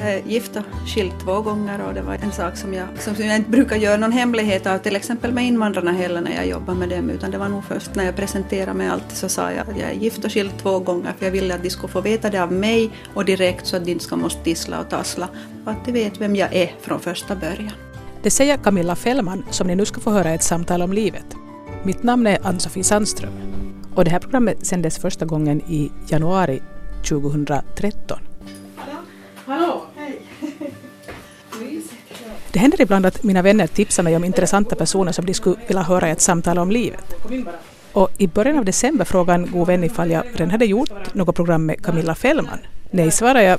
Eh, jag är gift och skild två gånger och det var en sak som jag, som jag inte brukar göra någon hemlighet av till exempel med invandrarna heller när jag jobbar med dem utan det var nog först när jag presenterade mig allt så sa jag att jag är gift och skild två gånger för jag ville att de skulle få veta det av mig och direkt så att de inte ska måste tissla och tassla och att de vet vem jag är från första början. Det säger Camilla Fällman som ni nu ska få höra ett samtal om livet. Mitt namn är Ann-Sofie Sandström och det här programmet sändes första gången i januari 2013. Det händer ibland att mina vänner tipsar mig om intressanta personer som de skulle vilja höra i ett samtal om livet. Och i början av december frågade en god vän ifall jag redan hade gjort något program med Camilla Fällman. Nej, svarade jag,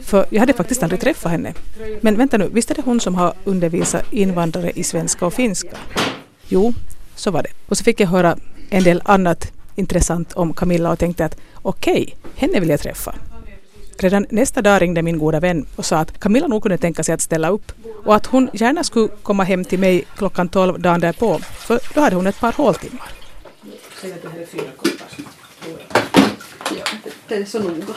för jag hade faktiskt aldrig träffat henne. Men vänta nu, visst är det hon som har undervisat invandrare i svenska och finska? Jo, så var det. Och så fick jag höra en del annat intressant om Camilla och tänkte att okej, okay, henne vill jag träffa. Redan nästa dag ringde min goda vän och sa att Camilla nog kunde tänka sig att ställa upp och att hon gärna skulle komma hem till mig klockan 12 dagen därpå för då hade hon ett par håltimmar. Säg att det här är fyra koppar. Ja, det är så noga.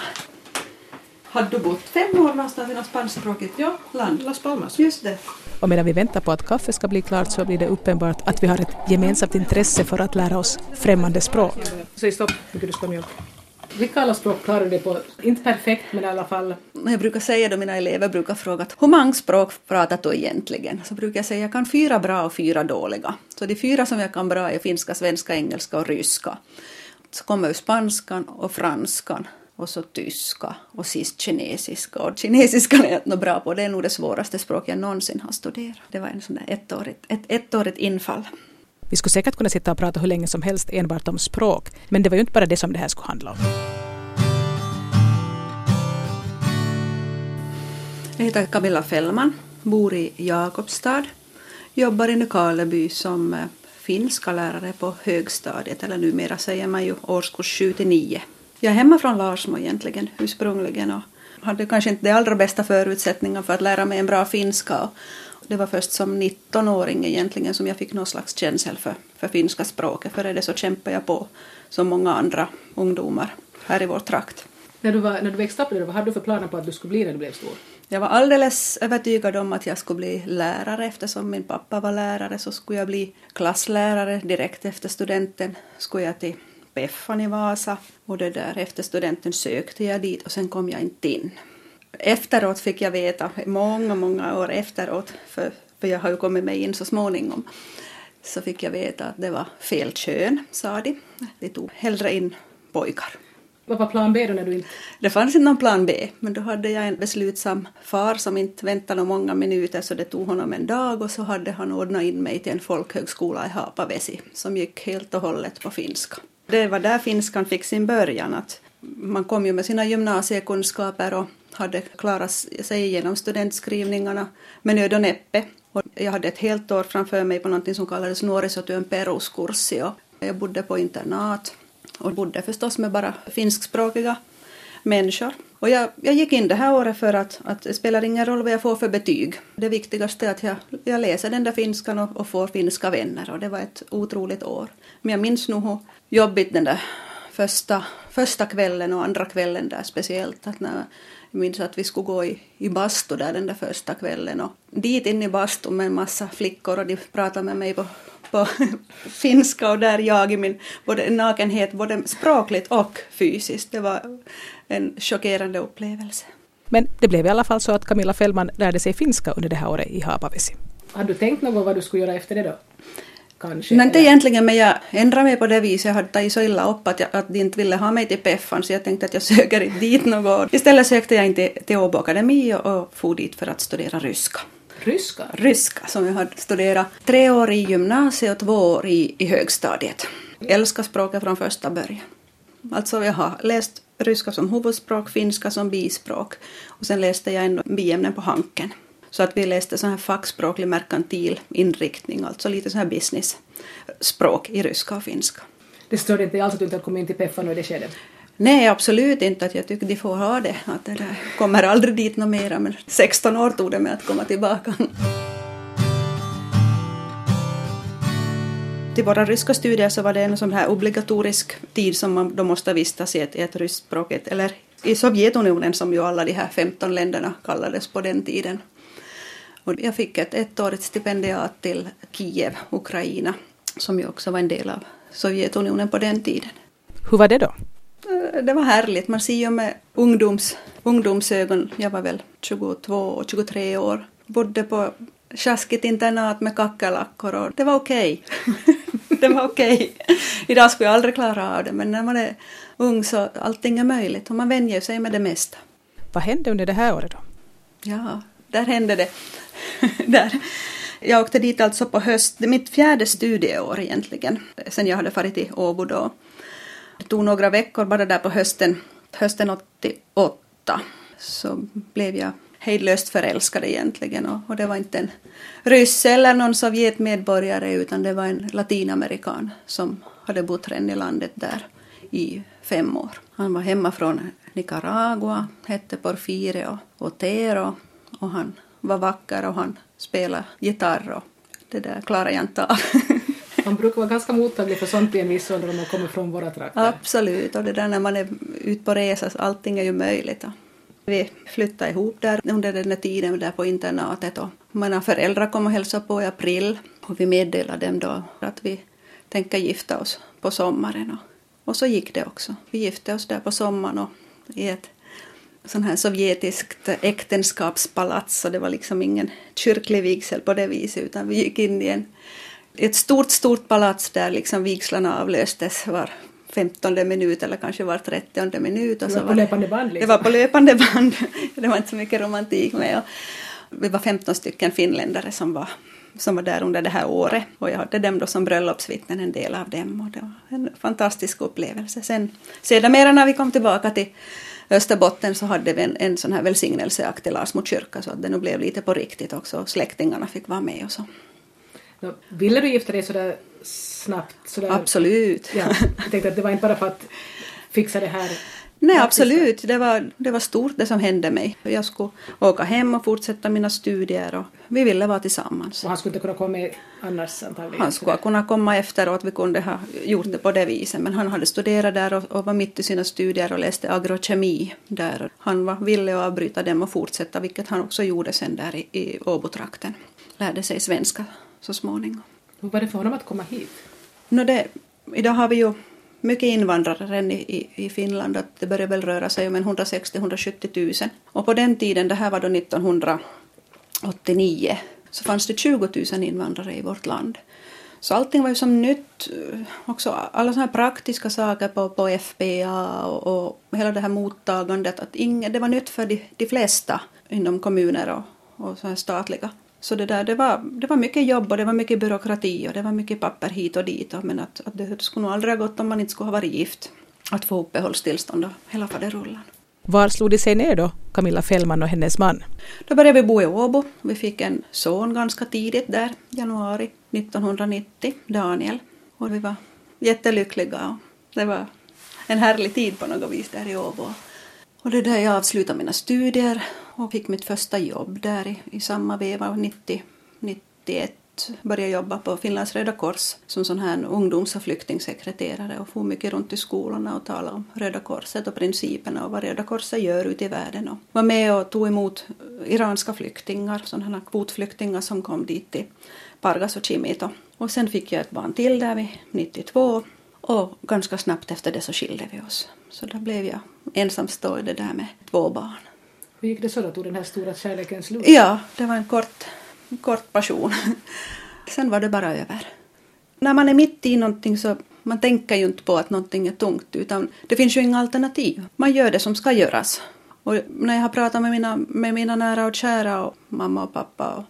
Hade du bott fem år någonstans i något spanskspråkigt ja, land? Las Palmas. Just det. Och medan vi väntar på att kaffet ska bli klart så blir det uppenbart att vi har ett gemensamt intresse för att lära oss främmande språk. Säg stopp, mycket du ska ha mjölk. Vilka alla språk klarar du dig på? Inte perfekt, men i alla fall. Jag brukar säga då mina elever brukar fråga hur många språk pratar du egentligen? Så brukar jag säga jag kan fyra bra och fyra dåliga. Så de fyra som jag kan bra är finska, svenska, engelska och ryska. Så kommer spanskan och franskan och så tyska och sist kinesiska. Och kinesiskan är jag inte bra på, det är nog det svåraste språk jag någonsin har studerat. Det var en sån där ettårigt, ett ettårigt infall. Vi skulle säkert kunna sitta och prata hur länge som helst enbart om språk, men det var ju inte bara det som det här skulle handla om. Jag heter Camilla Fällman, bor i Jakobstad, jobbar i Nykarleby som eh, finska lärare på högstadiet, eller numera säger man ju årskurs 7 till 9. Jag är hemma från Larsmo egentligen, ursprungligen och hade kanske inte de allra bästa förutsättningarna för att lära mig en bra finska. Det var först som 19-åring egentligen som jag fick någon slags känsel för, för finska språket. Före det så kämpade jag på som många andra ungdomar här i vår trakt. När du, var, när du växte upp, vad hade du för planer på att du skulle bli när du blev stor? Jag var alldeles övertygad om att jag skulle bli lärare eftersom min pappa var lärare så skulle jag bli klasslärare direkt efter studenten. Skulle jag till Peffan i Vasa och det där efter studenten sökte jag dit och sen kom jag inte in. Efteråt fick jag veta, många, många år efteråt, för, för jag har ju kommit med in så småningom, så fick jag veta att det var fel kön, sa de. De tog hellre in pojkar. Vad var plan B då när du inte... Det fanns inte någon plan B, men då hade jag en beslutsam far som inte väntade många minuter så det tog honom en dag och så hade han ordnat in mig till en folkhögskola i Hapavesi som gick helt och hållet på finska. Det var där finskan fick sin början. Att man kom ju med sina gymnasiekunskaper och hade klarat sig igenom studentskrivningarna med nöd och näppe. Och jag hade ett helt år framför mig på något som kallades nuorisotyön peruskurssi. Jag bodde på internat och bodde förstås med bara finskspråkiga människor. Och jag, jag gick in det här året för att, att det spelar ingen roll vad jag får för betyg. Det viktigaste är att jag, jag läser den där finskan och, och får finska vänner och det var ett otroligt år. Men jag minns nog hur jobbigt den där första, första kvällen och andra kvällen där speciellt. Att när, jag minns att vi skulle gå i, i bastu där den där första kvällen och dit in i bastun med en massa flickor och de pratade med mig på, på finska och där jag i min både nakenhet både språkligt och fysiskt. Det var en chockerande upplevelse. Men det blev i alla fall så att Camilla Fällman lärde sig finska under det här året i Hapavesi. Har du tänkt något vad du skulle göra efter det då? Kanske, men inte egentligen, men jag ändrade mig på det viset. Jag hade tagit så illa upp att, jag, att de inte ville ha mig till Peffan så jag tänkte att jag söker inte dit något. Istället sökte jag in till, till Åbo Akademi och, och for dit för att studera ryska. Ryska? Ryska, som jag hade studerat tre år i gymnasiet och två år i, i högstadiet. Jag älskar språket från första början. Alltså jag har läst ryska som huvudspråk, finska som bispråk och sen läste jag ändå biämnen på Hanken. Så att vi läste sån här fackspråklig merkantil inriktning, alltså lite sån här business-språk i ryska och finska. Det störde inte alls att du inte kom in till Peffa nu i det skedet? Nej, absolut inte. Att jag tycker de får ha det. Att det där kommer aldrig dit något mera, men 16 år tog det med att komma tillbaka. Till våra ryska studier så var det en sån här obligatorisk tid som man då måste vistas i ett, ett ryskspråkigt eller i Sovjetunionen som ju alla de här 15 länderna kallades på den tiden. Och jag fick ett ettårigt stipendiat till Kiev, Ukraina, som ju också var en del av Sovjetunionen på den tiden. Hur var det då? Eh, det var härligt. Man ser ju med ungdoms, ungdomsögon, jag var väl 22 och 23 år, bodde på sjaskigt internat med kackerlackor och det var okej. Okay. det var okej. Okay. Idag skulle jag aldrig klara av det men när man är ung så allting är möjligt och man vänjer sig med det mesta. Vad hände under det här året då? Ja, där hände det. där. Jag åkte dit alltså på höst, mitt fjärde studieår egentligen, sen jag hade farit till Åbo då. Det tog några veckor bara där på hösten, hösten 88 så blev jag hejdlöst förälskad egentligen och, och det var inte en ryss eller någon sovjetmedborgare utan det var en latinamerikan som hade bott redan i landet där i fem år. Han var hemma från Nicaragua, hette Porfirio Otero och han var vacker och han spelade gitarr och det där klarar jag inte av. Man brukar vara ganska mottaglig för sånt i en viss ålder om man kommer från våra trakter. Absolut, och det där när man är ute på resa, allting är ju möjligt. Vi flyttade ihop där under den där tiden där på internatet och mina föräldrar kom och hälsade på i april och vi meddelade dem då att vi tänker gifta oss på sommaren. Och, och så gick det också. Vi gifte oss där på sommaren och i ett sån här sovjetiskt äktenskapspalats och det var liksom ingen kyrklig vigsel på det viset utan vi gick in i en, ett stort, stort palats där liksom vigslarna avlöstes var femtonde minut eller kanske var trettionde minut. Och det var på löpande band? Liksom. Det var på löpande band. det var inte så mycket romantik med. Och vi var 15 stycken finländare som var, som var där under det här året och jag hade dem då som bröllopsvittnen, en del av dem. Och det var en fantastisk upplevelse. Sen, sedermera när vi kom tillbaka till Österbotten så hade vi en, en sån här välsignelseakt till Larsmo kyrka så att det nu blev lite på riktigt också. Släktingarna fick vara med och så. Ville du gifta dig sådär snabbt? Sådär, absolut. Ja, jag tänkte att det var inte bara för att fixa det här Nej, absolut. Det var, det var stort det som hände mig. Jag skulle åka hem och fortsätta mina studier och vi ville vara tillsammans. Och han skulle inte kunna komma annars antagligen? Han skulle kunna komma efteråt, vi kunde ha gjort det på det viset. Men han hade studerat där och, och var mitt i sina studier och läste agrokemi där. Han var villig att avbryta dem och fortsätta, vilket han också gjorde sen där i, i Åbotrakten. Lärde sig svenska så småningom. Hur var det för honom att komma hit? No det, idag har vi ju mycket invandrare i, i, Finland. Att det började väl röra sig om 160-170 000. Och på den tiden, det här var då 1989, så fanns det 20 000 invandrare i vårt land. Så allting var ju som nytt. Eh, också alla såna här praktiska saker på, på FPA och, och hela det här mottagandet. Att inga, det var nytt för de, de flesta inom kommuner och, och så här statliga så det, där, det, var, det var mycket jobb och det var mycket byråkrati och det var mycket papper hit och dit. Men att, att det skulle nog aldrig ha gått om man inte skulle ha varit gift. Att få uppehållstillstånd och hela faderullan. Var slog de sig ner då, Camilla Fällman och hennes man? Då började vi bo i Åbo. Vi fick en son ganska tidigt där, januari 1990, Daniel. Och vi var jättelyckliga. det var en härlig tid på något vis där i Åbo. Och det är där jag avslutade mina studier och fick mitt första jobb där i, i samma veva, 90, 91 började jobba på Finlands Röda Kors som sån här ungdoms och flyktingsekreterare och for mycket runt i skolorna och talade om Röda Korset och principerna och vad Röda Korset gör ute i världen och var med och tog emot iranska flyktingar, sådana här kvotflyktingar som kom dit till Pargas och Chimito. Och sen fick jag ett barn till där vid 92 och ganska snabbt efter det så skilde vi oss. Så då blev jag ensamstående där med två barn. Hur gick det så då? Tog den här stora kärleken slut? Ja, det var en kort, kort passion. Sen var det bara över. När man är mitt i någonting så man tänker ju inte på att någonting är tungt utan det finns ju inga alternativ. Man gör det som ska göras. Och när jag har pratat med mina, med mina nära och kära och mamma och pappa och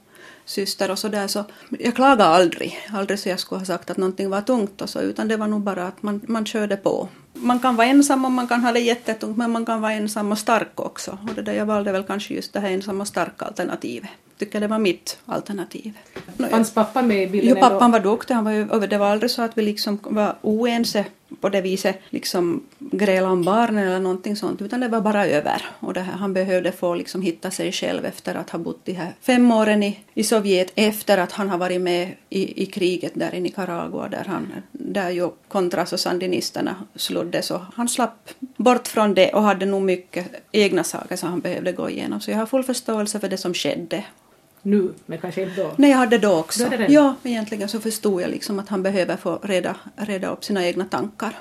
syster och sådär så jag klagade aldrig. Aldrig så jag skulle ha sagt att någonting var tungt och så utan det var nog bara att man, man körde på. Man kan vara ensam och man kan ha det jättetungt men man kan vara ensam och stark också. Och det där jag valde väl kanske just det här ensam och stark alternativet. Tycker det var mitt alternativ. Fanns pappan med i bilden? Jo, pappan var doktor. Han var ju, det var aldrig så att vi liksom var oense på det viset. Liksom gräla om barnen eller någonting sånt, utan det var bara över. Och det här, han behövde få liksom hitta sig själv efter att ha bott de här fem åren i, i Sovjet, efter att han har varit med i, i kriget där i Nicaragua, där, han, där ju kontras och sandinisterna slodde, så han slapp bort från det och hade nog mycket egna saker som han behövde gå igenom. Så jag har full förståelse för det som skedde nu, men kanske inte då? Nej, jag hade då också. Då det ja, egentligen så förstod jag liksom att han behöver få reda, reda upp sina egna tankar.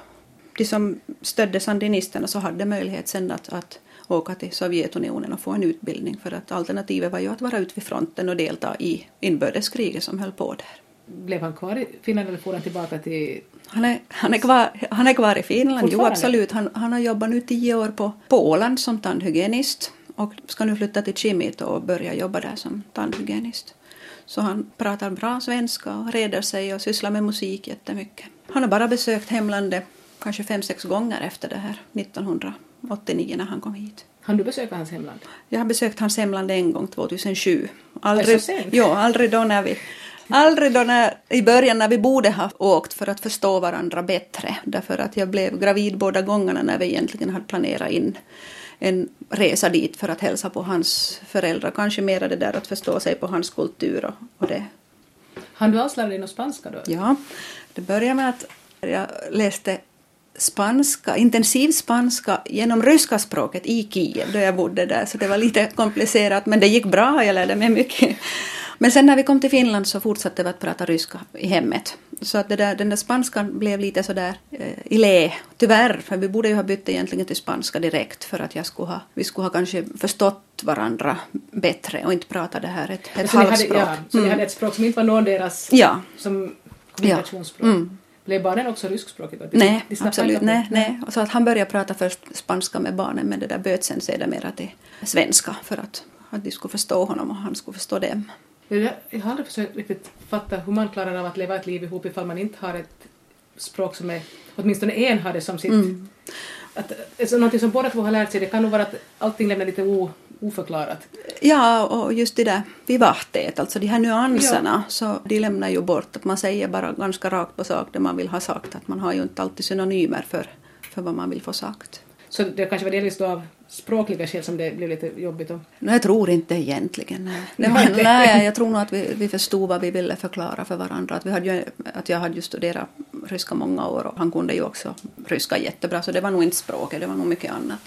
De som stödde sandinisterna så hade möjlighet sen att, att åka till Sovjetunionen och få en utbildning för att alternativet var ju att vara ute vid fronten och delta i inbördeskriget som höll på där. Blev han kvar i Finland eller for han tillbaka till... Han är, han är, kvar, han är kvar i Finland, jo absolut. Han, han har jobbat nu tio år på, på Åland som tandhygienist och ska nu flytta till Kimit och börja jobba där som tandhygienist. Så han pratar bra svenska och reder sig och sysslar med musik jättemycket. Han har bara besökt hemlandet kanske fem, sex gånger efter det här 1989 när han kom hit. Har du besökt hans hemland? Jag har besökt hans hemland en gång 2007. Aldrig, ja, aldrig då när vi Aldrig då när, i början när vi borde ha åkt för att förstå varandra bättre. Därför att jag blev gravid båda gångerna när vi egentligen hade planerat in en resa dit för att hälsa på hans föräldrar. Kanske mera det där att förstå sig på hans kultur och, och det. Han du alls lära dig något spanska då? Ja, det började med att jag läste spanska, intensiv spanska genom ryska språket i Kiev då jag bodde där, så det var lite komplicerat men det gick bra, jag lärde mig mycket. Men sen när vi kom till Finland så fortsatte vi att prata ryska i hemmet. Så att där, den där spanskan blev lite sådär eh, i lä, tyvärr, för vi borde ju ha bytt egentligen till spanska direkt för att jag skulle ha, vi skulle ha kanske förstått varandra bättre och inte prata det här ett, ett halvspråk. ja, så mm. ni hade ett språk som inte var någon deras ja. som kommunikationsspråk? Ja. Mm. Blev barnen också ryskspråkiga? Nej, absolut nej, nej. Så att han började prata först spanska med barnen men det där böt sen sedermera till svenska för att, att de skulle förstå honom och han skulle förstå dem. Jag, jag har aldrig försökt riktigt fatta hur man klarar av att leva ett liv ihop ifall man inte har ett språk som är, åtminstone en har det som sitt. Mm. Att, alltså, någonting som båda två har lärt sig, det kan nog vara att allting lämnar lite o, oförklarat. Ja, och just det där vivartet, alltså de här nyanserna, ja. så de lämnar ju bort att man säger bara ganska rakt på sak det man vill ha sagt, att man har ju inte alltid synonymer för, för vad man vill få sagt. Så det kanske var delvis då av språkliga skäl som det blev lite jobbigt? Och... Nej, jag tror inte egentligen. Nej. Det var, nej, jag tror nog att vi, vi förstod vad vi ville förklara för varandra. Att, vi hade ju, att jag hade ju studerat ryska många år och han kunde ju också ryska jättebra så det var nog inte språket, det var nog mycket annat.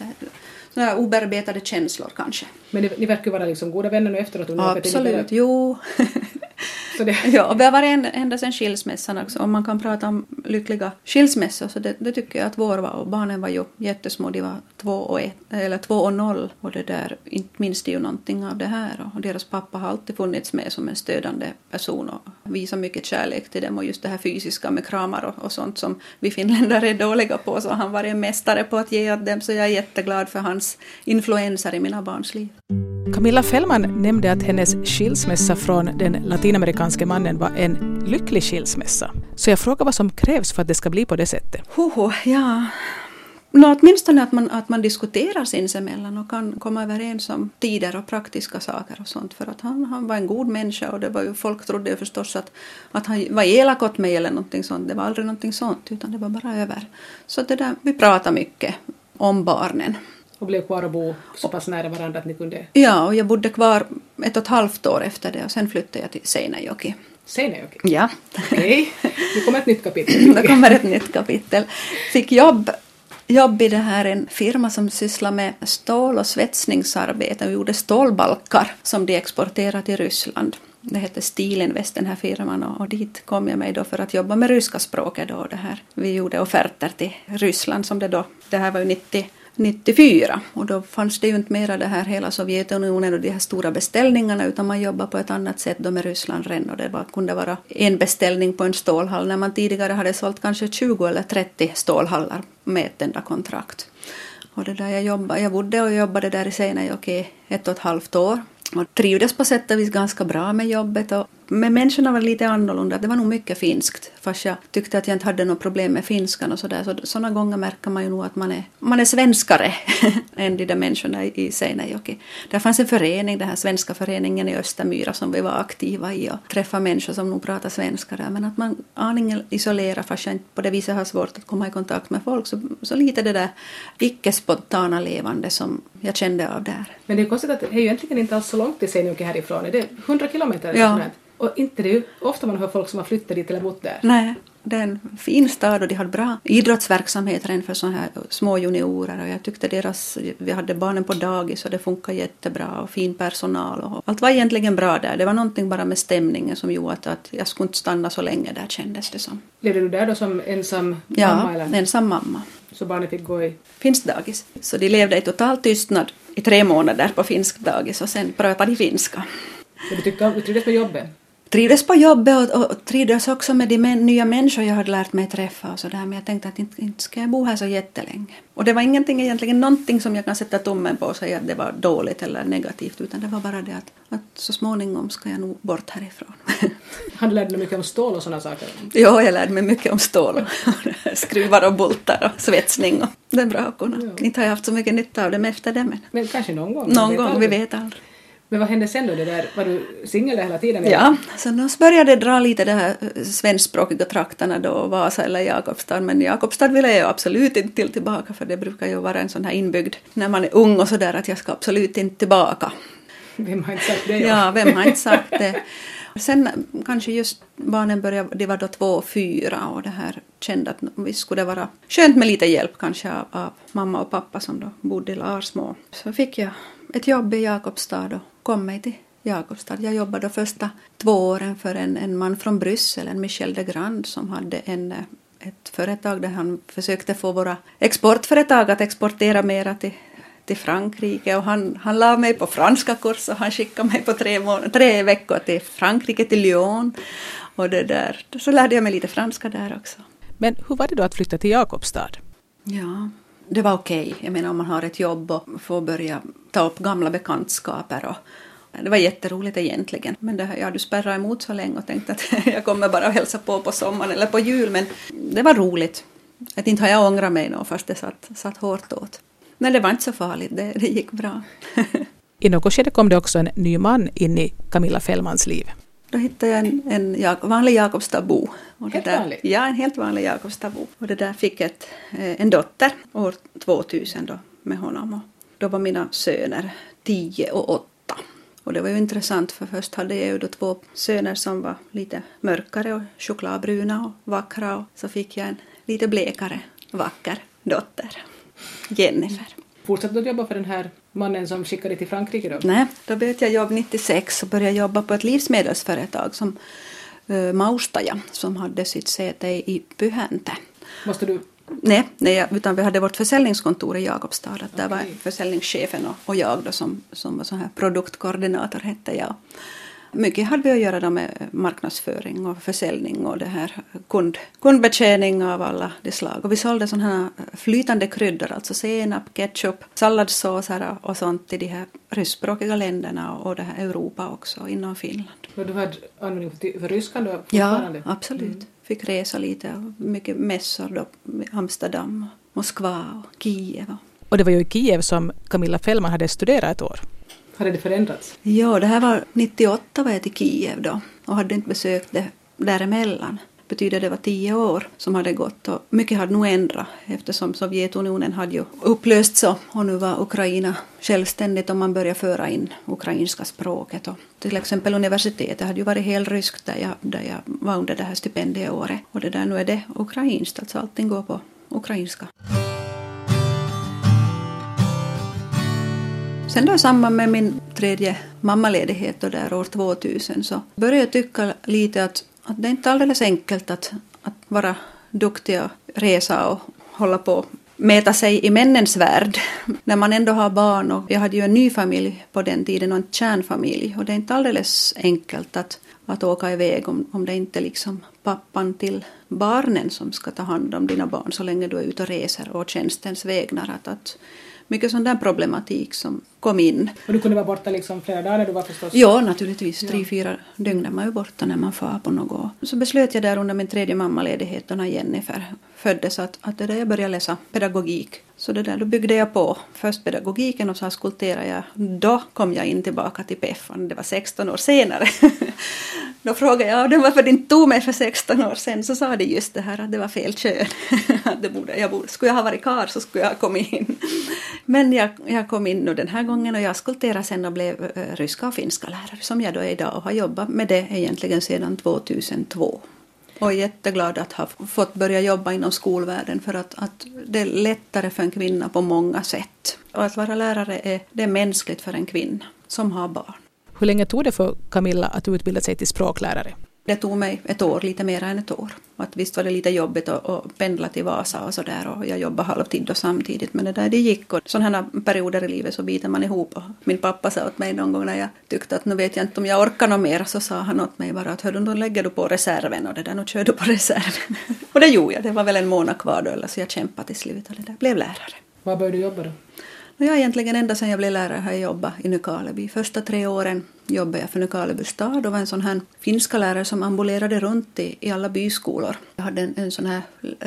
Sådana obearbetade känslor kanske. Men ni, ni verkar vara liksom goda vänner nu efteråt? Absolut, jo. det... Ja, och vi har varit ända sedan skilsmässan också. Om man kan prata om lyckliga skilsmässor så det, det, tycker jag att vår var. Och barnen var ju jättesmå, de var två och, ett, eller två och noll. Och det där, inte minns de ju någonting av det här. Och deras pappa har alltid funnits med som en stödjande person och visat mycket kärlek till dem. Och just det här fysiska med kramar och, och sånt som vi finländare är dåliga på. Så han var en mästare på att ge åt dem. Så jag är jätteglad för hans influenser i mina barns liv. Camilla Fällman nämnde att hennes skilsmässa från den latinamerikanske mannen var en lycklig skilsmässa. Så jag frågar vad som krävs för att det ska bli på det sättet. Hoho, ja. Nå, åtminstone att man, att man diskuterar sinsemellan och kan komma överens om tider och praktiska saker och sånt. För att han, han var en god människa och det var ju, folk trodde ju förstås att, att han var elak åt mig eller någonting sånt. Det var aldrig någonting sånt utan det var bara över. Så det där, vi pratade mycket om barnen. Och blev kvar och bo så pass nära varandra att ni kunde... Ja, och jag bodde kvar ett och ett halvt år efter det och sen flyttade jag till Seinäjoki. Seinäjoki? Ja. Okej, okay. nu kommer ett nytt kapitel. nu kommer ett nytt kapitel. Fick jobb jobb i det här en firma som sysslar med stål och svetsningsarbete och gjorde stålbalkar som de exporterade till Ryssland. Det hette Stilinvest den här firman och, och dit kom jag mig då för att jobba med ryska språket då det här. Vi gjorde offerter till Ryssland som det då, det här var ju 90 94 och då fanns det ju inte mera det här hela Sovjetunionen och de här stora beställningarna utan man jobbade på ett annat sätt då med Ryssland redan. Och det var, kunde vara en beställning på en stålhall när man tidigare hade sålt kanske 20 eller 30 stålhallar med ett enda kontrakt. Och det där jag, jobbade, jag bodde och jobbade där i Seinäjoki ett och ett halvt år. Och trivdes på sätt och vis ganska bra med jobbet och med människorna var lite annorlunda. Det var nog mycket finskt. Fast jag tyckte att jag inte hade något problem med finskan och sådär. Så sådana gånger märker man ju nog att man är, man är svenskare än de där människorna i Seinäjoki. Där fanns en förening, den här svenska föreningen i Östermyra som vi var aktiva i och träffade människor som nog pratar svenska där. Men att man aningen isolerar fast jag inte på det viset har svårt att komma i kontakt med folk. Så, så lite det där icke-spontana levande som jag kände av där. Men det är konstigt att det är ju egentligen inte alls så långt till Seinäjoki härifrån. Är det 100 kilometer? Ja. Och inte det är ju ofta man hör folk som har flyttat dit eller bott där. Nej, det är en fin stad och de hade bra idrottsverksamhet redan för sådana här små juniorer och jag tyckte deras, vi hade barnen på dagis och det funkade jättebra och fin personal och allt var egentligen bra där. Det var någonting bara med stämningen som gjorde att, att jag skulle inte stanna så länge där kändes det som. Levde du där då som ensam Ja, mamma eller? ensam mamma. Så barnet fick gå i... Finskt dagis. Så de levde i total tystnad i tre månader på finskt dagis och sen pratade de finska. Men du tyckte du trivdes med jobbet? Trivdes på jobbet och, och trivdes också med de män, nya människor jag hade lärt mig träffa och sådär men jag tänkte att inte, inte ska jag bo här så jättelänge. Och det var ingenting egentligen någonting som jag kan sätta tummen på och säga att det var dåligt eller negativt utan det var bara det att, att så småningom ska jag nog bort härifrån. Han lärde dig mycket om stål och sådana saker. jo, jag lärde mig mycket om stål och skruvar och bultar och svetsning och det är bra att kunna. Ja. Inte har jag haft så mycket nytta av det efter det men Men kanske någon gång. någon gång, vi vet aldrig. Men vad hände sen då? Det där, var du singel där hela tiden? eller? Ja, då började jag dra lite de här eh, svenskspråkiga trakterna då, Vasa eller Jakobstad. Men Jakobstad ville jag absolut inte till tillbaka för det brukar ju vara en sån här inbyggd när man är ung och sådär att jag ska absolut inte tillbaka. Vem har inte sagt det? Ja, vem har inte sagt det? Sen kanske just barnen började, de var då två och fyra och det här kände att visst skulle det vara skönt med lite hjälp kanske av, av mamma och pappa som då bodde i Larsmo. Så fick jag ett jobb i Jakobstad och kom mig till Jakobstad. Jag jobbade då första två åren för en, en man från Bryssel, en Michel de Grand som hade en, ett företag där han försökte få våra exportföretag att exportera mera till till Frankrike och han, han la mig på franska kurs och han skickade mig på tre, tre veckor till Frankrike, till Lyon. Och det där. Så lärde jag mig lite franska där också. Men hur var det då att flytta till Jakobstad? Ja, det var okej. Jag menar om man har ett jobb och får börja ta upp gamla bekantskaper. Och, det var jätteroligt egentligen. Men det här, ja, du spärrade emot så länge och tänkte att jag kommer bara och hälsa på på sommaren eller på jul. Men det var roligt. Att inte har jag ångrat mig nå fast det satt, satt hårt åt. Men det var inte så farligt, det, det gick bra. I något skede kom det också en ny man in i Camilla Fällmans liv. Då hittade jag en, en vanlig Jakobstadbo. Och det Helt där, vanlig? Ja, en helt vanlig Jakobstadbo. Och det där fick ett, eh, en dotter år 2000 då med honom. Och då var mina söner 10 och 8. Och det var ju intressant för först hade jag ju då två söner som var lite mörkare och chokladbruna och vackra och så fick jag en lite blekare vacker dotter, Jennifer. Fortsatte du att jobba för den här mannen som skickade till Frankrike då? Nej, då började jag jobb 96 och började jobba på ett livsmedelsföretag som uh, Maustaja som hade sitt säte i Pyhäntä. Måste du... Nej, nej, utan vi hade vårt försäljningskontor i Jakobstad. Där var försäljningschefen och, och jag då som, som var sån här produktkoordinator hette jag. Mycket hade vi att göra då med marknadsföring och försäljning och det här kund, kundbetjäning av alla de slag. Och vi sålde sådana här flytande kryddor, alltså senap, ketchup, salladssåser och sånt till de här ryskspråkiga länderna och det här Europa också, inom Finland. Och du hade användning för, ryskan då Ja, fortfarande? absolut. Fick resa lite och mycket mässor då, Amsterdam, Moskva och Kiev. och- Och det var ju i Kiev som Camilla Fällman hade studerat ett år. Hade det förändrats? Ja, det här var 98 var jag till Kiev då och hade inte besökt det däremellan. Betyder det var tio år som hade gått och mycket hade nog ändrat eftersom Sovjetunionen hade ju upplösts och, nu var Ukraina självständigt och man började föra in ukrainska språket. Och till exempel universitetet hade ju varit helt ryskt där jag, där jag var under det här stipendieåret och det där nu är det ukrainskt, alltså allting går på ukrainska. Sen då i samband med min tredje mammaledighet då där år 2000 så började jag tycka lite att, att det är inte alldeles enkelt att, att vara duktig och resa och hålla på och mäta sig i männens värld när man ändå har barn och jag hade ju en ny familj på den tiden och en kärnfamilj och det är inte alldeles enkelt att, att åka iväg om, om det inte är liksom pappan till barnen som ska ta hand om dina barn så länge du är ute och reser och tjänstens vägnar. Att, att mycket sån där problematik som kom in. Och du kunde vara borta liksom flera dagar du var förstås? Ja, naturligtvis. Tre, fyra dygn är man ju borta när man far på något. Så beslöt jag där under min tredje mammaledighet när Jennifer föddes att, att det där jag började läsa pedagogik. Så det där, då byggde jag på först pedagogiken och så skulpterade jag. Då kom jag in tillbaka till PEFAN, det var 16 år senare. då frågade jag varför de inte tog mig för 16 år sedan. Så sa de just det här att det var fel kön. det borde, jag borde, skulle jag ha varit kar så skulle jag ha kommit in. Men jag, jag kom in nu den här gången och jag skulpterade sen och blev eh, ryska och finska lärare som jag då är idag och har jobbat med det egentligen sedan 2002 och är jätteglad att ha fått börja jobba inom skolvärlden för att, att det är lättare för en kvinna på många sätt. Och att vara lärare är, det är mänskligt för en kvinna som har barn. Hur länge tog det för Camilla att utbilda sig till språklärare? Det tog mig ett år, lite mer än ett år. Att visst var det lite jobbigt att, att pendla till Vasa och sådär och jag jobbade halvtid och samtidigt men det där det gick och sådana perioder i livet så biter man ihop och min pappa sa åt mig någon gång när jag tyckte att nu vet jag inte om jag orkar något mer så sa han åt mig bara att hördu då lägger du på reserven och det där nu kör du på reserven. och det gjorde jag, det var väl en månad kvar då eller så jag kämpade till slut och det där blev lärare. Var började du jobba då? Jag har egentligen ända sedan jag blev lärare har jag jobbat i Nykarleby. Första tre åren jobbade jag för Nykarleby stad och var en sån här finska lärare som ambulerade runt i, i alla byskolor. Jag hade en, en sån här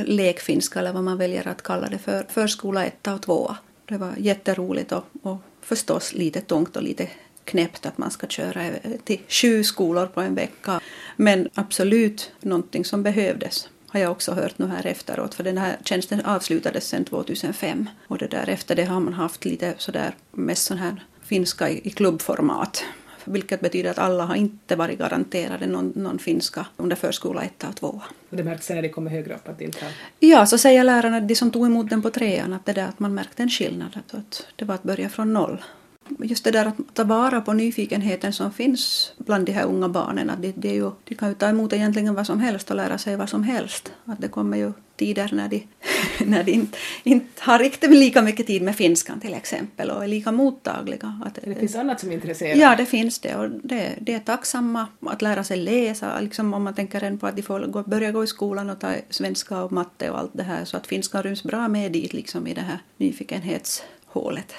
lekfinska eller vad man väljer att kalla det för, förskola etta och tvåa. Det var jätteroligt och, och förstås lite tungt och lite knäppt att man ska köra till sju skolor på en vecka. Men absolut någonting som behövdes har jag också hört nu här efteråt, för den här tjänsten avslutades sen 2005. Och det där, efter det har man haft lite sådär mest sån här finska i, i klubbformat. Vilket betyder att alla har inte varit garanterade någon, någon finska under förskola 1 och 2. Och det märks när de kommer högre upp att det inte har... Ja, så säger lärarna, de som tog emot den på trean, att, det där, att man märkte en skillnad. Att det var att börja från noll just det där att ta vara på nyfikenheten som finns bland de här unga barnen. Att det, det är ju, de kan ju ta emot egentligen vad som helst och lära sig vad som helst. Att det kommer ju tider när de, när de inte, inte har riktigt lika mycket tid med finskan till exempel och är lika mottagliga. Att, det finns annat som intresserar? Ja, det finns det. Och det, det är tacksamma att lära sig läsa. Liksom om man tänker på att de får gå, börja gå i skolan och ta svenska och matte och allt det här så att finskan ryms bra med dit liksom i det här nyfikenhetshålet.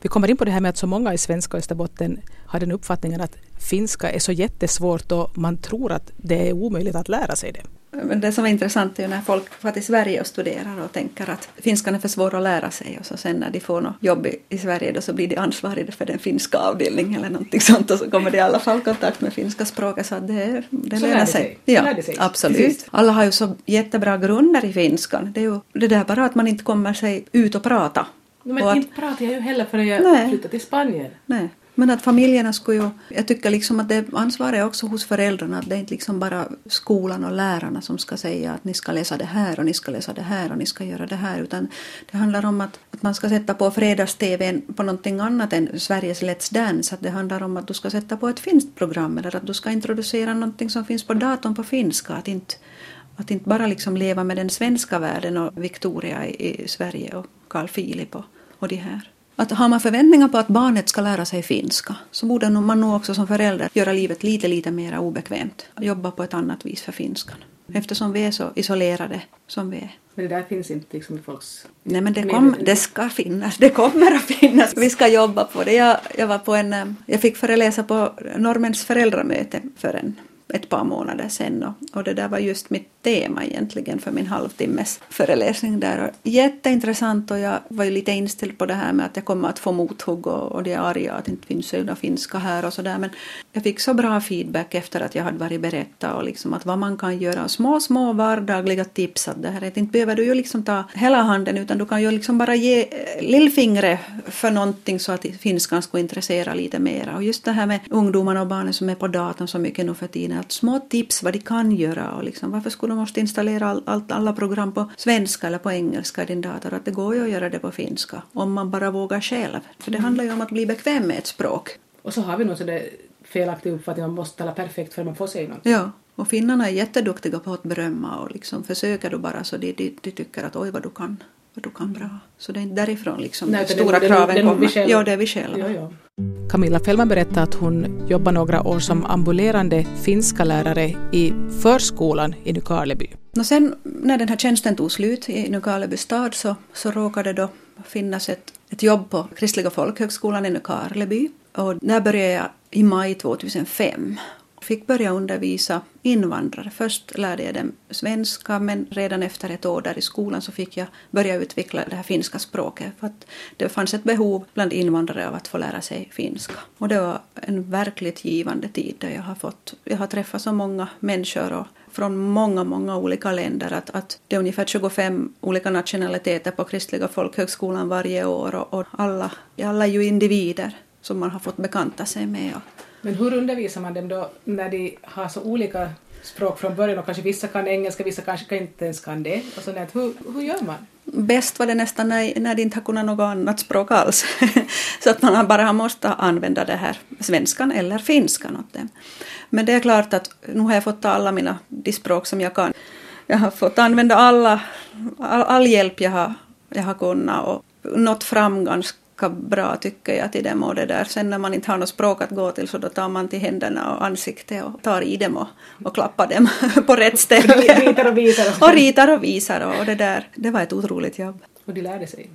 Vi kommer in på det här med att så många i svenska Österbotten har den uppfattningen att finska är så jättesvårt och man tror att det är omöjligt att lära sig det. Men det som är intressant är ju när folk får till Sverige och studerar och tänker att finskan är för svår att lära sig och så sen när de får något jobb i, i Sverige då så blir de ansvariga för den finska avdelningen eller någonting sånt och så kommer de i alla fall kontakt med finska språket så att det, det så lönar sig. sig. Ja, sig. absolut. Precis. Alla har ju så jättebra grunder i finskan. Det är ju det där bara att man inte kommer sig ut och prata men att, inte pratar jag ju heller förrän jag nej, flyttar till Spanien. Nej. Men att familjerna skulle ju, jag tycker liksom att det ansvaret är också hos föräldrarna, att det är inte liksom bara skolan och lärarna som ska säga att ni ska läsa det här och ni ska läsa det här och ni ska göra det här, utan det handlar om att, att man ska sätta på fredags-tv på någonting annat än Sveriges Let's Dance, att det handlar om att du ska sätta på ett finskt program eller att du ska introducera någonting som finns på datorn på finska, att inte, att inte bara liksom leva med den svenska världen och Victoria i, i Sverige och Carl Philip och och de här. Att har man förväntningar på att barnet ska lära sig finska så borde man nog också som förälder göra livet lite, lite mer obekvämt. Jobba på ett annat vis för finskan. Eftersom vi är så isolerade som vi är. Men det där finns inte liksom i folks... Nej men det, kom, det ska finnas, det kommer att finnas. Vi ska jobba på det. Jag, jag var på en, eh, jag fick föreläsa på Norrmäns föräldramöte för en ett par månader sedan och, och det där var just mitt tema egentligen för min halvtimmes föreläsning där. Och jätteintressant och jag var ju lite inställd på det här med att jag kommer att få mothugg och, och det är arga att det inte finns några finska här och sådär. Men jag fick så bra feedback efter att jag hade varit berätta och liksom att vad man kan göra, små små vardagliga tips att det här inte behöver du ju liksom ta hela handen utan du kan ju liksom bara ge eh, lillfingret för någonting så att finskan skulle intressera lite mera. Och just det här med ungdomarna och barnen som är på datorn så mycket nu för tiden att små tips vad de kan göra och liksom varför skulle de måste installera all, all, alla program på svenska eller på engelska i din dator att det går ju att göra det på finska om man bara vågar själv för det handlar ju om att bli bekväm med ett språk. Och så har vi nog sådär felaktig uppfattning att man måste tala perfekt för att man får säga något. Ja, och finnarna är jätteduktiga på att berömma och liksom försöker du bara så de, de, de tycker att oj vad du kan, vad du kan bra. Så det är inte därifrån liksom Nej, de stora det, kraven det, det, kommer. Ja, det är vi själva. Ja, ja. Camilla Fällman berättade att hon jobbar några år som ambulerande finska lärare i förskolan i Nykarleby. Och sen när den här tjänsten tog slut i Nykarleby stad så, så råkade det då finnas ett ett jobb på Kristliga folkhögskolan i Nykarleby. Och där började jag i maj 2005 fick börja undervisa invandrare. Först lärde jag dem svenska men redan efter ett år där i skolan så fick jag börja utveckla det här finska språket för att det fanns ett behov bland invandrare av att få lära sig finska. Och det var en verkligt givande tid där jag har fått, jag har träffat så många människor och från många, många olika länder. Att, att det är ungefär 25 olika nationaliteter på Kristliga folkhögskolan varje år och, och alla, alla är ju individer som man har fått bekanta sig med. Men hur undervisar man dem då när de har så olika språk från början och kanske vissa kan engelska, vissa kanske inte ens kan det. Och så hur, hur gör man? Bäst var det nästan när, när de inte har kunnat något annat språk alls. så att man bara måste använda det här svenskan eller finskan åt dem. Men det är klart att nu har jag fått ta alla mina de språk som jag kan. Jag har fått använda alla, all, all hjälp jag har, jag har kunnat och nått fram ganska bra tycker jag till dem och det där. Sen när man inte har något språk att gå till så då tar man till händerna och ansiktet och tar i dem och, och klappar dem på rätt ställe. ritar och visar. Och ritar och visar och det där. Det var ett otroligt jobb. Och de lärde sig?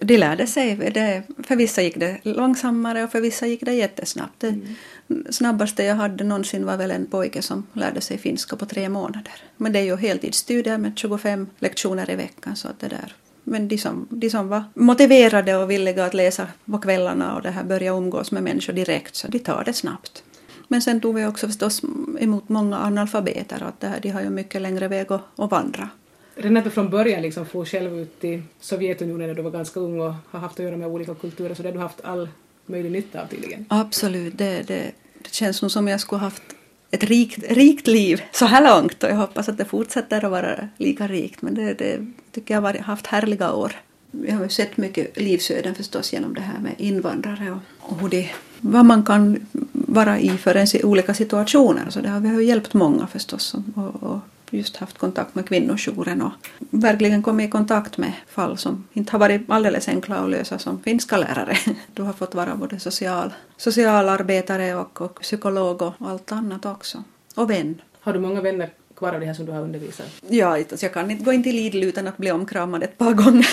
De lärde sig. Det, för vissa gick det långsammare och för vissa gick det jättesnabbt. Det mm. snabbaste jag hade någonsin var väl en pojke som lärde sig finska på tre månader. Men det är ju heltidsstudier med 25 lektioner i veckan så att det där men de som, de som var motiverade och villiga att läsa på kvällarna och det här börja umgås med människor direkt, så de tar det snabbt. Men sen tog vi också förstås emot många analfabeter att det här, de har ju mycket längre väg att, att vandra. Renate från början liksom for själv ut i Sovjetunionen när du var ganska ung och har haft att göra med olika kulturer så det har du haft all möjlig nytta av tydligen. Absolut, det, det, det känns nog som jag skulle haft ett rikt, rikt liv så här långt och jag hoppas att det fortsätter att vara lika rikt men det, det tycker jag har haft härliga år. Vi har ju sett mycket livsöden förstås genom det här med invandrare och, och hur det, vad man kan vara i för ens i olika situationer. Så det har vi har hjälpt många förstås och, och just haft kontakt med kvinnojouren och verkligen kommit i kontakt med fall som inte har varit alldeles enkla att lösa som finska lärare. Du har fått vara både social, socialarbetare och, och psykolog och allt annat också. Och vän. Har du många vänner kvar av det här som du har undervisat? Ja, alltså jag kan inte gå in till Lidl utan att bli omkramad ett par gånger.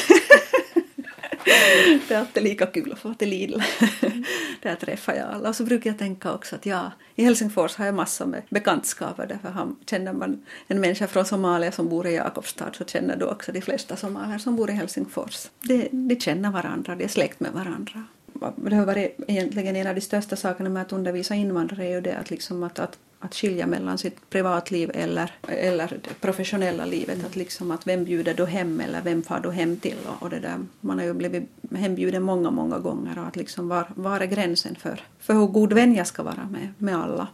det är alltid lika kul att få till Lidl. Där träffar jag alla. Och så brukar jag tänka också att ja, i Helsingfors har jag massor med bekantskaper. Därför känner man en människa från Somalia som bor i Jakobstad så känner du också de flesta somalier som bor i Helsingfors. De, de känner varandra, de är släkt med varandra. Det har varit egentligen en av de största sakerna med att undervisa invandrare är ju det att, liksom att, att att skilja mellan sitt privatliv eller, eller det professionella livet. Mm. Att, liksom att vem bjuder du hem eller vem far du hem till? Och, och det där. Man har ju blivit hembjuden många, många gånger och att liksom var, var är gränsen för, för hur god vän jag ska vara med, med alla?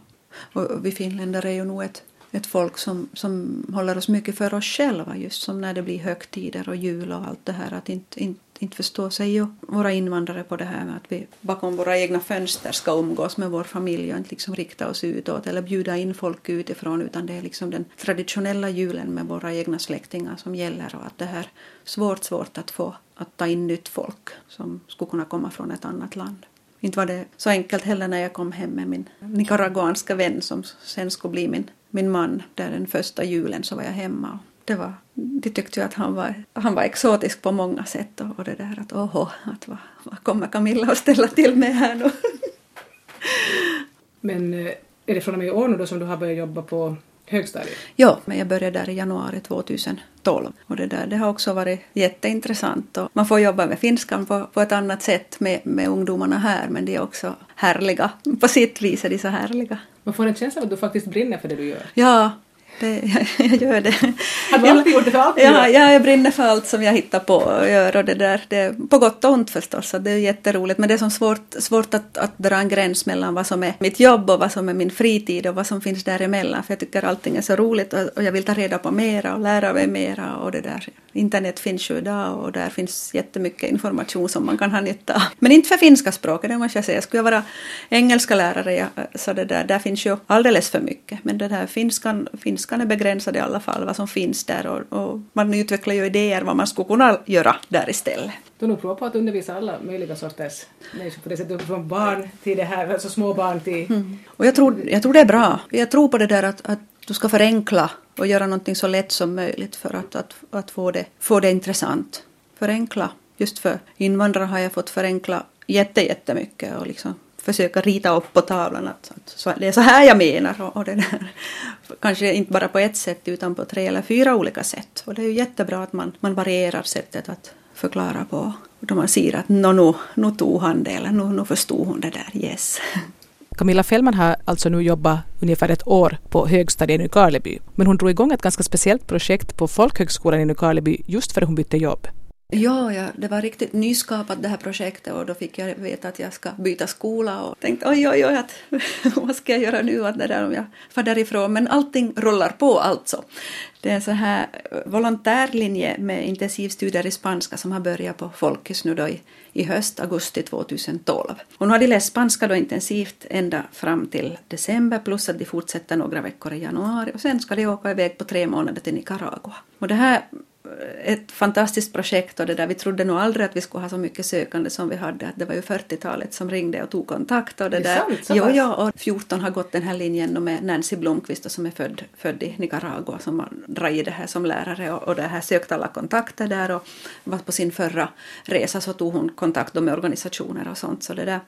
Och vi finländare är ju nog ett, ett folk som, som håller oss mycket för oss själva just som när det blir högtider och jul och allt det här att inte, inte inte förstår sig ju våra invandrare på det här med att vi bakom våra egna fönster ska umgås med vår familj och inte liksom rikta oss utåt eller bjuda in folk utifrån utan det är liksom den traditionella julen med våra egna släktingar som gäller och att det här svårt, svårt att få att ta in nytt folk som skulle kunna komma från ett annat land. Inte var det så enkelt heller när jag kom hem med min nicaraguanska vän som sen skulle bli min, min man. Där den första julen så var jag hemma det var, de tyckte ju att han var, han var exotisk på många sätt och, och det där att åhå, att vad, vad kommer Camilla att ställa till med här nu? Men eh, är det från och med i år nu då som du har börjat jobba på högstadiet? Ja, men jag började där i januari 2012 och det där det har också varit jätteintressant och man får jobba med finskan på, på ett annat sätt med, med ungdomarna här men de är också härliga. På sitt vis är de så härliga. Man får en känsla av att du faktiskt brinner för det du gör. Ja, det, jag, jag gör det. Allt ja, ja, jag brinner för allt som jag hittar på och gör och det där. Det, på gott och ont förstås, så det är jätteroligt. Men det är som svårt, svårt att, att dra en gräns mellan vad som är mitt jobb och vad som är min fritid och vad som finns däremellan. För jag tycker allting är så roligt och, och jag vill ta reda på mera och lära mig mera och det där. Internet finns ju idag och där finns jättemycket information som man kan ha nytta av. Men inte för finska språket, det måste jag säga. Skulle jag vara engelska lärare ja, så det där, där finns ju alldeles för mycket. Men det där finskan, finskan är begränsad i alla fall, vad som finns där och, och man utvecklar ju idéer vad man skulle kunna göra där istället. Du nog provat på att undervisa alla möjliga sorters människor på det sättet, från barn till det här, alltså små barn till... Mm. Och jag tror, jag tror det är bra. Jag tror på det där att, att du ska förenkla och göra någonting så lätt som möjligt för att, att, att få, det, få det intressant. Förenkla just för invandrare har jag fått förenkla jätte, jättemycket och liksom försöka rita upp på tavlan att, att det är så här jag menar. Och, och det där. Kanske inte bara på ett sätt utan på tre eller fyra olika sätt. Och det är ju jättebra att man, man varierar sättet att förklara på. Då man ser att no, nu, nu tog han det eller nu, nu förstod hon det där, yes. Camilla Fällman har alltså nu jobbat ungefär ett år på högstadiet i Nykarleby. Men hon drog igång ett ganska speciellt projekt på folkhögskolan i Nykarleby just för att hon bytte jobb. Ja, ja, det var riktigt nyskapat det här projektet och då fick jag veta att jag ska byta skola och tänkte oj, oj, oj, att, vad ska jag göra nu att det där om jag far därifrån. Men allting rullar på alltså. Det är en sån här volontärlinje med intensivstudier i spanska som har börjat på Folkis nu då i, i höst, augusti 2012. Och nu har de läst spanska då intensivt ända fram till december plus att de fortsätter några veckor i januari och sen ska de åka iväg på tre månader till Nicaragua. Och det här ett fantastiskt projekt och det där. Vi trodde nog aldrig att vi skulle ha så mycket sökande som vi hade. Att det var ju 40-talet som ringde och tog kontakt. Och det, det där. Sant, jo, ja, och 14 har gått den här linjen med Nancy Blomqvist som är född, född i Nicaragua som har dragit det här som lärare och, och det här sökt alla kontakter där och var på sin förra resa så tog hon kontakt med organisationer och sånt. Så det där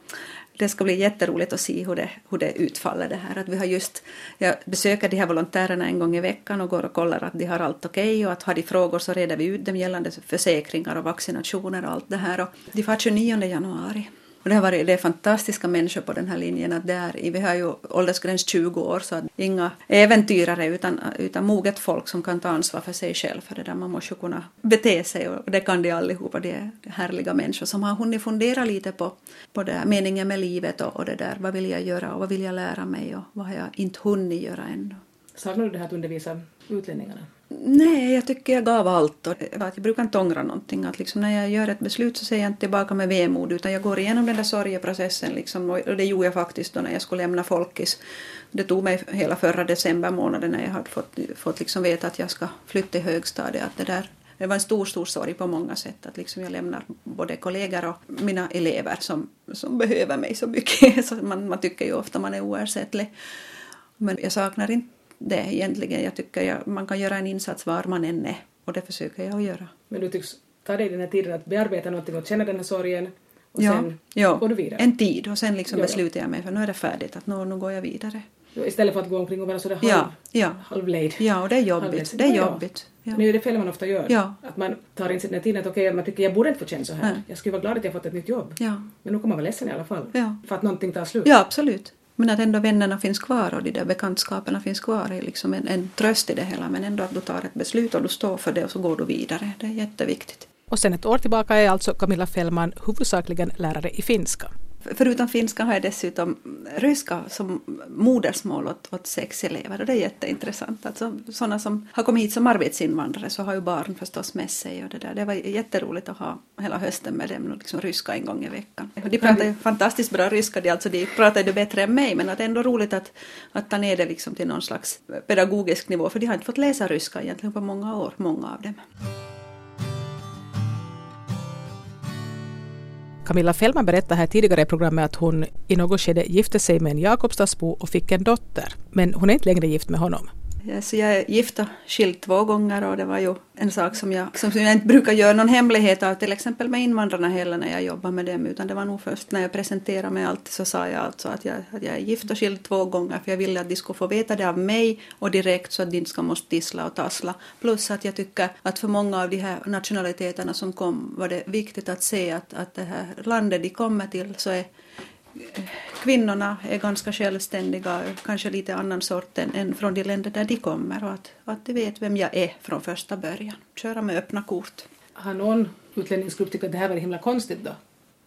det ska bli jätteroligt att se hur det, hur det utfaller det här. Att vi har just, jag besöker de här volontärerna en gång i veckan och går och kollar att de har allt okej okay och att har de frågor så reder vi ut dem gällande försäkringar och vaccinationer och allt det här. Och de får 29 januari. Och det, har varit, det är fantastiska människor på den här linjen. Att där, vi har ju åldersgräns 20 år så att inga äventyrare utan, utan moget folk som kan ta ansvar för sig själv. För det där man måste ju kunna bete sig och det kan de allihopa. De är härliga människor som har hunnit fundera lite på, på det här, meningen med livet och, och det där. Vad vill jag göra och vad vill jag lära mig och vad har jag inte hunnit göra ännu. Saknar du det här att undervisa utlänningarna? Nej, jag tycker jag gav allt. Och jag brukar inte ångra någonting. Att liksom när jag gör ett beslut så ser jag inte tillbaka med vemod utan jag går igenom den där sorgeprocessen. Liksom, och det gjorde jag faktiskt då när jag skulle lämna Folkis. Det tog mig hela förra december månaden när jag hade fått, fått liksom veta att jag ska flytta till högstadiet. Att det, där, det var en stor, stor sorg på många sätt. Att liksom jag lämnar både kollegor och mina elever som, som behöver mig så mycket. Så man, man tycker ju ofta man är oersättlig. Men jag saknar inte det egentligen. Jag tycker jag, man kan göra en insats var man än är och det försöker jag att göra. Men du tycks ta dig den här tiden att bearbeta någonting och känna den här sorgen och ja, sen ja, går du vidare? en tid och sen liksom beslutar jag mig för nu är det färdigt att nu, nu går jag vidare. Istället för att gå omkring och vara sådär halv, ja, ja. halvlejd. Ja, och det är jobbigt. Det är jobbigt. Ja. Nu är det fel man ofta gör. Ja. Att man tar in sig den här tiden att okej, okay, man tycker jag borde inte få känna så här. Nej. Jag skulle vara glad att jag fått ett nytt jobb. Ja. Men nu kommer man vara ledsen i alla fall. Ja. För att någonting tar slut. Ja, absolut. Men att ändå vännerna finns kvar och de där bekantskaperna finns kvar är liksom en, en tröst i det hela. Men ändå att du tar ett beslut och du står för det och så går du vidare. Det är jätteviktigt. Och sen ett år tillbaka är alltså Camilla Fällman huvudsakligen lärare i finska. Förutom finska har jag dessutom ryska som modersmål åt, åt sex elever och det är jätteintressant. Alltså, sådana som har kommit hit som arbetsinvandrare så har ju barn förstås med sig och det där. Det var jätteroligt att ha hela hösten med dem, liksom ryska en gång i veckan. De pratar ju fantastiskt bra ryska, de, alltså, de pratar ju bättre än mig men att det är ändå roligt att, att ta ner det liksom till någon slags pedagogisk nivå för de har inte fått läsa ryska egentligen på många år, många av dem. Camilla Fällman berättade här tidigare i programmet att hon i något skede gifte sig med en Jakobstadsbo och fick en dotter. Men hon är inte längre gift med honom. Eh, så jag är gift och skild två gånger och det var ju en sak som jag, som jag inte brukar göra någon hemlighet av till exempel med invandrarna heller när jag jobbar med dem utan det var nog först när jag presenterade mig alltid så sa jag alltså att jag, att jag är gift och skild två gånger för jag ville att de skulle få veta det av mig och direkt så att de inte ska måste tissla och tassla. Plus att jag tycker att för många av de här nationaliteterna som kom var det viktigt att se att, att det här landet de kommer till så är kvinnorna är ganska självständiga, kanske lite annan sort än, än från de länder där de kommer och att, att de vet vem jag är från första början. Köra med öppna kort. Har någon utlänningsgrupp tyckt att det här var himla konstigt då?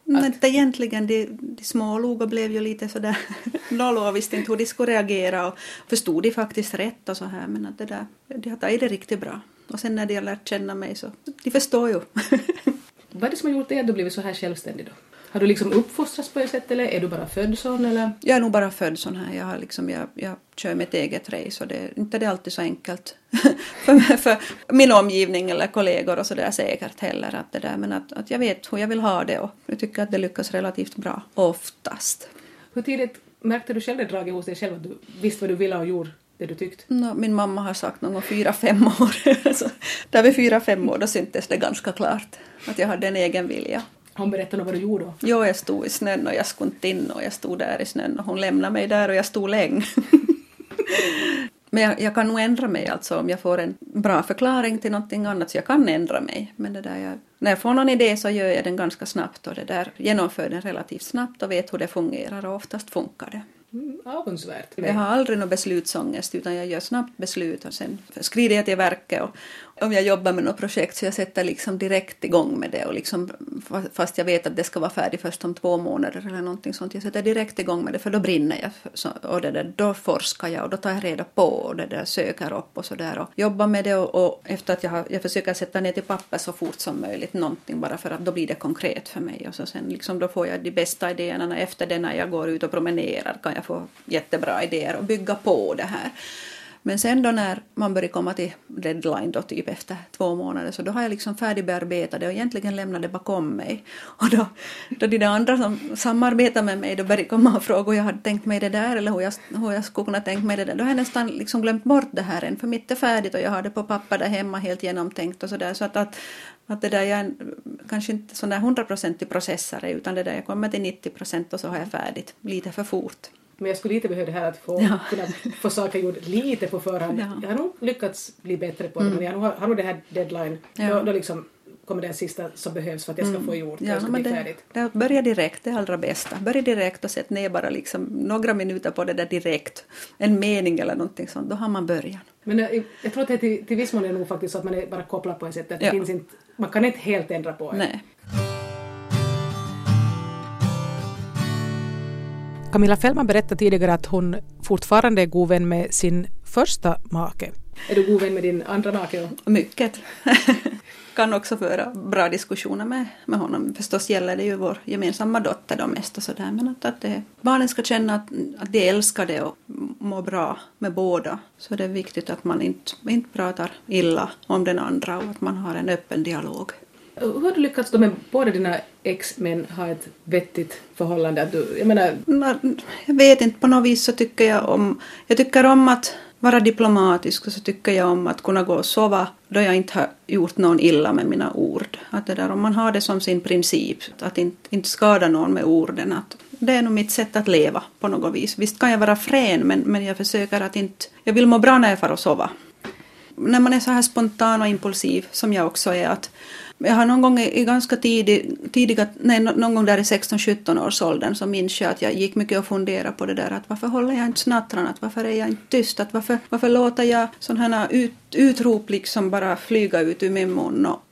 Men att... egentligen, de, de och blev ju lite sådär nollor och visste inte hur de skulle reagera och förstod de faktiskt rätt och så här men att det där, de har tagit det riktigt bra. Och sen när de har lärt känna mig så, de förstår ju. Vad är det som har gjort att du blivit så här självständig då? Har du liksom uppfostrats på ett sätt eller är du bara född sån? Eller? Jag är nog bara född sån här. Jag, har liksom, jag, jag kör mitt eget race och det inte det alltid så enkelt för, för min omgivning eller kollegor och så där säkert heller. Att det där, men att, att jag vet hur jag vill ha det och jag tycker att det lyckas relativt bra oftast. Hur tidigt märkte du själv det draget hos dig själv att du visste vad du ville och gjorde det du tyckte? No, min mamma har sagt någon gång fyra, fem år. så där vid fyra, fem år då syntes det ganska klart att jag hade en egen vilja. Hon berättade vad du gjorde då? Jo, jag stod i snön och jag skulle inte in och jag stod där i snön och hon lämnade mig där och jag stod länge. Men jag, jag, kan nog ändra mig alltså om jag får en bra förklaring till någonting annat så jag kan ändra mig. Men det där jag, när jag får någon idé så gör jag den ganska snabbt och det där genomför den relativt snabbt och vet hur det fungerar och oftast funkar det. Mm, avundsvärt. Jag har aldrig någon beslutsångest utan jag gör snabbt beslut och sen skrider jag till verket och om jag jobbar med något projekt så jag sätter liksom direkt igång med det och liksom fast jag vet att det ska vara färdigt först om två månader eller någonting sånt. Jag sätter direkt igång med det för då brinner jag och det där, då forskar jag och då tar jag reda på och det där söker upp och sådär och jobbar med det och, och efter att jag har, jag försöker sätta ner till papper så fort som möjligt någonting bara för att då blir det konkret för mig och så sen liksom då får jag de bästa idéerna efter det när jag går ut och promenerar kan jag få jättebra idéer och bygga på det här. Men sen då när man börjar komma till deadline då typ efter två månader så då har jag liksom färdigbearbetat det och egentligen lämnat det bakom mig. Och då, då de där andra som samarbetar med mig då börjar komma och fråga hur jag hade tänkt mig det där eller hur jag, hur jag skulle kunna tänka mig det där. Då har jag nästan liksom glömt bort det här än för mitt är färdigt och jag har det på papper där hemma helt genomtänkt och sådär så att, att att det där jag är en, kanske inte sån där hundraprocentig processare utan det där jag kommer till 90 procent och så har jag färdigt lite för fort. Men jag skulle lite behöva det här att få, ja. kunna få saker gjorda lite på förhand. Ja. Jag har nog lyckats bli bättre på det, mm. men jag har, har nog det här deadline. Ja. Då, då liksom kommer den sista som behövs för att jag ska få gjort det ja, bli det, färdigt. Det, börja direkt, det allra bästa. Börja direkt och sätt ner bara liksom några minuter på det där direkt. En mening eller någonting sånt, då har man början. Men jag, jag tror att det till, till viss mån är nog faktiskt så att man är bara kopplad på ett sätt. Att ja. finns inte, man kan inte helt ändra på det. Nej. Camilla Fällman berättade tidigare att hon fortfarande är god vän med sin första make. Är du god vän med din andra make? Mycket. kan också föra bra diskussioner med, med honom. Förstås gäller det ju vår gemensamma dotter då mest och sådär men att, att det, barnen ska känna att, att de älskar det och mår bra med båda. Så det är viktigt att man inte, inte pratar illa om den andra och att man har en öppen dialog. Hur har du lyckats då med båda dina ex-män ha ett vettigt förhållande? Att du, jag menar... Jag vet inte, på något vis så tycker jag om... Jag tycker om att vara diplomatisk och så tycker jag om att kunna gå och sova då jag inte har gjort någon illa med mina ord. Att det där, om man har det som sin princip, att inte, inte skada någon med orden, att det är nog mitt sätt att leva på något vis. Visst kan jag vara frän, men, men jag försöker att inte... Jag vill må bra när jag far och sova. När man är så här spontan och impulsiv, som jag också är, att jag har någon gång i ganska tidig, tidiga, nej, någon gång där i 16-17 års åldern så minns jag att jag gick mycket och funderade på det där att varför håller jag inte snattran, att varför är jag inte tyst, att varför, varför låter jag sådana här ut, utrop liksom bara flyga ut ur min mun? Och,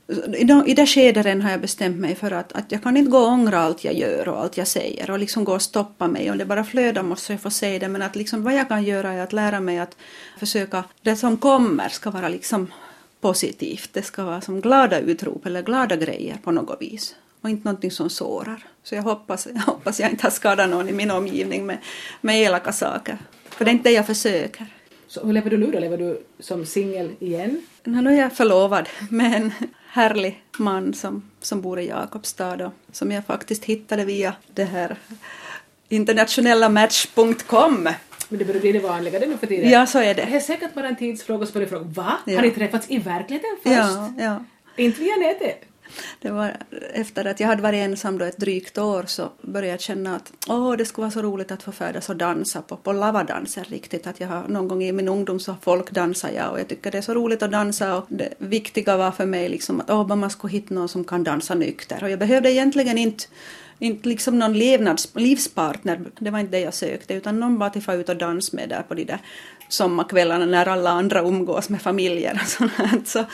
i det skedet har jag bestämt mig för att, att jag kan inte gå och ångra allt jag gör och allt jag säger och liksom gå och stoppa mig. Om det bara flödar måste jag få säga det. Men att liksom vad jag kan göra är att lära mig att försöka, det som kommer ska vara liksom positivt. Det ska vara som glada utrop eller glada grejer på något vis och inte någonting som sårar. Så jag hoppas jag, hoppas jag inte har skadat någon i min omgivning med, med elaka saker. För det är inte det jag försöker. Så hur lever du nu då? Lever du som singel igen? Nu är jag förlovad med en härlig man som, som bor i Jakobstad och som jag faktiskt hittade via det här internationella match.com men det börjar bli det vanligare nu för tiden. Ja, så är det. Det är säkert bara en tidsfråga, så börjar fråga va? Ja. Har ni träffats i verkligheten först? Ja, ja. Inte via nätet? Det var efter att jag hade varit ensam då ett drygt år så började jag känna att åh, det skulle vara så roligt att få färdas och dansa på, på lavadanser riktigt. Att jag har, någon gång i min ungdom så folk dansar jag och jag tycker det är så roligt att dansa och det viktiga var för mig liksom att åh, man skulle hitta någon som kan dansa nykter och jag behövde egentligen inte inte liksom någon levnads, livspartner, det var inte det jag sökte, utan någon bara till att få ut och dansa med där på de där sommarkvällarna när alla andra umgås med familjer och sånt. Så,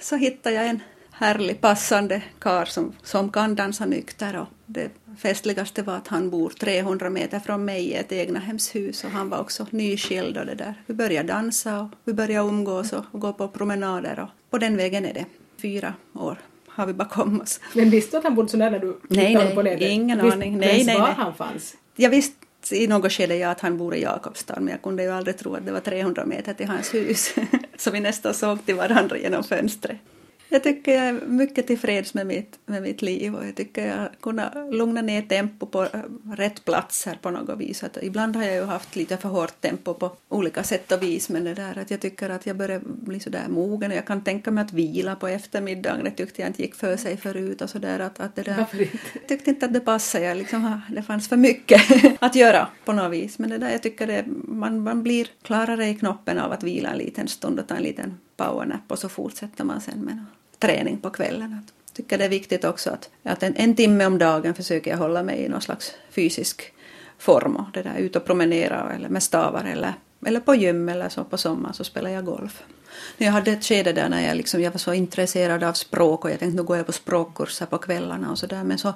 så hittade jag en härlig, passande kar som, som kan dansa nykter och det festligaste var att han bor 300 meter från mig i ett egna hemshus och han var också nyskild och det där. Vi började dansa och vi började umgås och, och gå på promenader och på den vägen är det fyra år har vi bakom oss. Men visste du att han bodde så nära när du nej, nej, på nätet? ingen Visst, aning. Nej, nej, var nej. han fanns? Jag visste i något skede ja, att han bor i Jakobstad men jag kunde ju aldrig tro att det var 300 meter till hans hus. så vi nästan såg till varandra genom fönstret. Jag tycker jag är mycket tillfreds med mitt, med mitt liv och jag tycker jag kunnat lugna ner tempo på äh, rätt platser på något vis. Att ibland har jag ju haft lite för hårt tempo på olika sätt och vis men det där att jag tycker att jag börjar bli sådär mogen och jag kan tänka mig att vila på eftermiddagen. Det tyckte jag inte gick för sig förut och sådär att, att det där. Varför inte? Jag tyckte inte att det passade. Jag liksom, det fanns för mycket att göra på något vis. Men det där jag tycker det, man, man blir klarare i knoppen av att vila en liten stund och ta en liten powernap och så fortsätter man sen med träning på kvällen. Jag tycker det är viktigt också att, att en, en timme om dagen försöker jag hålla mig i någon slags fysisk form och det där ut och promenera eller med stavar eller, eller på gym eller så på sommaren så spelar jag golf. Jag hade ett skede där när jag, liksom, jag var så intresserad av språk och jag tänkte nu går jag på språkkurser på kvällarna och så där men så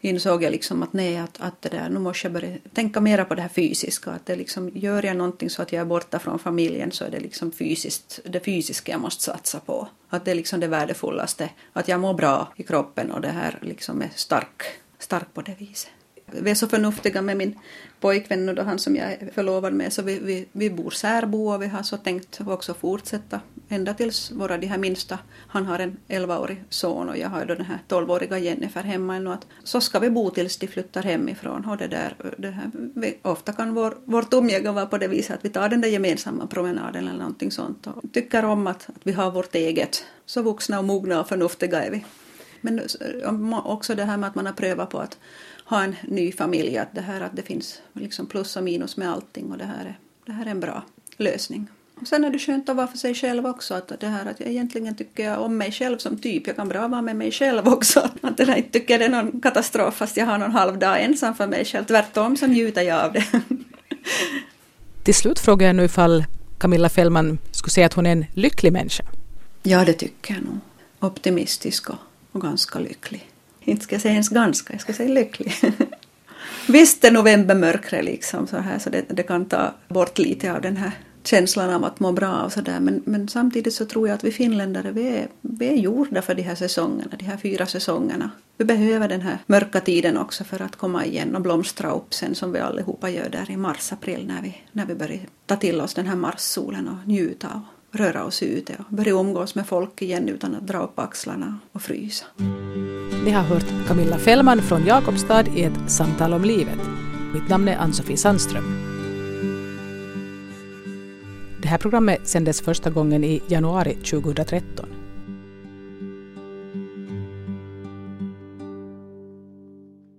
insåg jag liksom att nej att, att det där, nu måste jag börja tänka mera på det här fysiska att det liksom, gör jag någonting så att jag är borta från familjen så är det liksom fysiskt, det fysiska jag måste satsa på. Att det är liksom det värdefullaste, att jag mår bra i kroppen och det här liksom är stark, stark på det viset vi är så förnuftiga med min pojkvän och han som jag är förlovad med så vi, vi, vi bor särbo och vi har så tänkt också fortsätta ända tills våra de här minsta, han har en 11-årig son och jag har då den här 12-åriga Jennifer hemma. Ännu att så ska vi bo tills de flyttar hemifrån. Och det där, det här, vi, ofta kan vår, vårt umgänge vara på det viset att vi tar den där gemensamma promenaden eller någonting sånt och tycker om att, att vi har vårt eget, så vuxna och mogna och förnuftiga är vi. Men eh, också det här med att man har prövat på att ha en ny familj, att det här att det finns liksom plus och minus med allting och det här är, det här är en bra lösning. Och sen är det skönt att vara för sig själv också, att det här att jag egentligen tycker jag om mig själv som typ, jag kan bra vara med mig själv också. Att där inte tycker jag det är någon katastrof fast jag har någon halv dag ensam för mig själv, tvärtom så njuter jag av det. Till slut frågar jag nu ifall Camilla Fällman skulle säga att hon är en lycklig människa. Ja, det tycker jag nog. Optimistisk och, och ganska lycklig. Inte ska jag säga ens ganska, jag ska säga lycklig. Visst är novembermörkret liksom så här så det, det kan ta bort lite av den här känslan av att må bra och sådär men, men samtidigt så tror jag att vi finländare vi är, vi är gjorda för de här säsongerna, de här fyra säsongerna. Vi behöver den här mörka tiden också för att komma igen och blomstra upp sen som vi allihopa gör där i mars-april när vi, när vi börjar ta till oss den här marssolen och njuta av röra oss ute och börja umgås med folk igen utan att dra upp axlarna och frysa. Ni har hört Camilla Fällman från Jakobstad i ett samtal om livet. Mitt namn är Ann-Sofie Sandström. Det här programmet sändes första gången i januari 2013.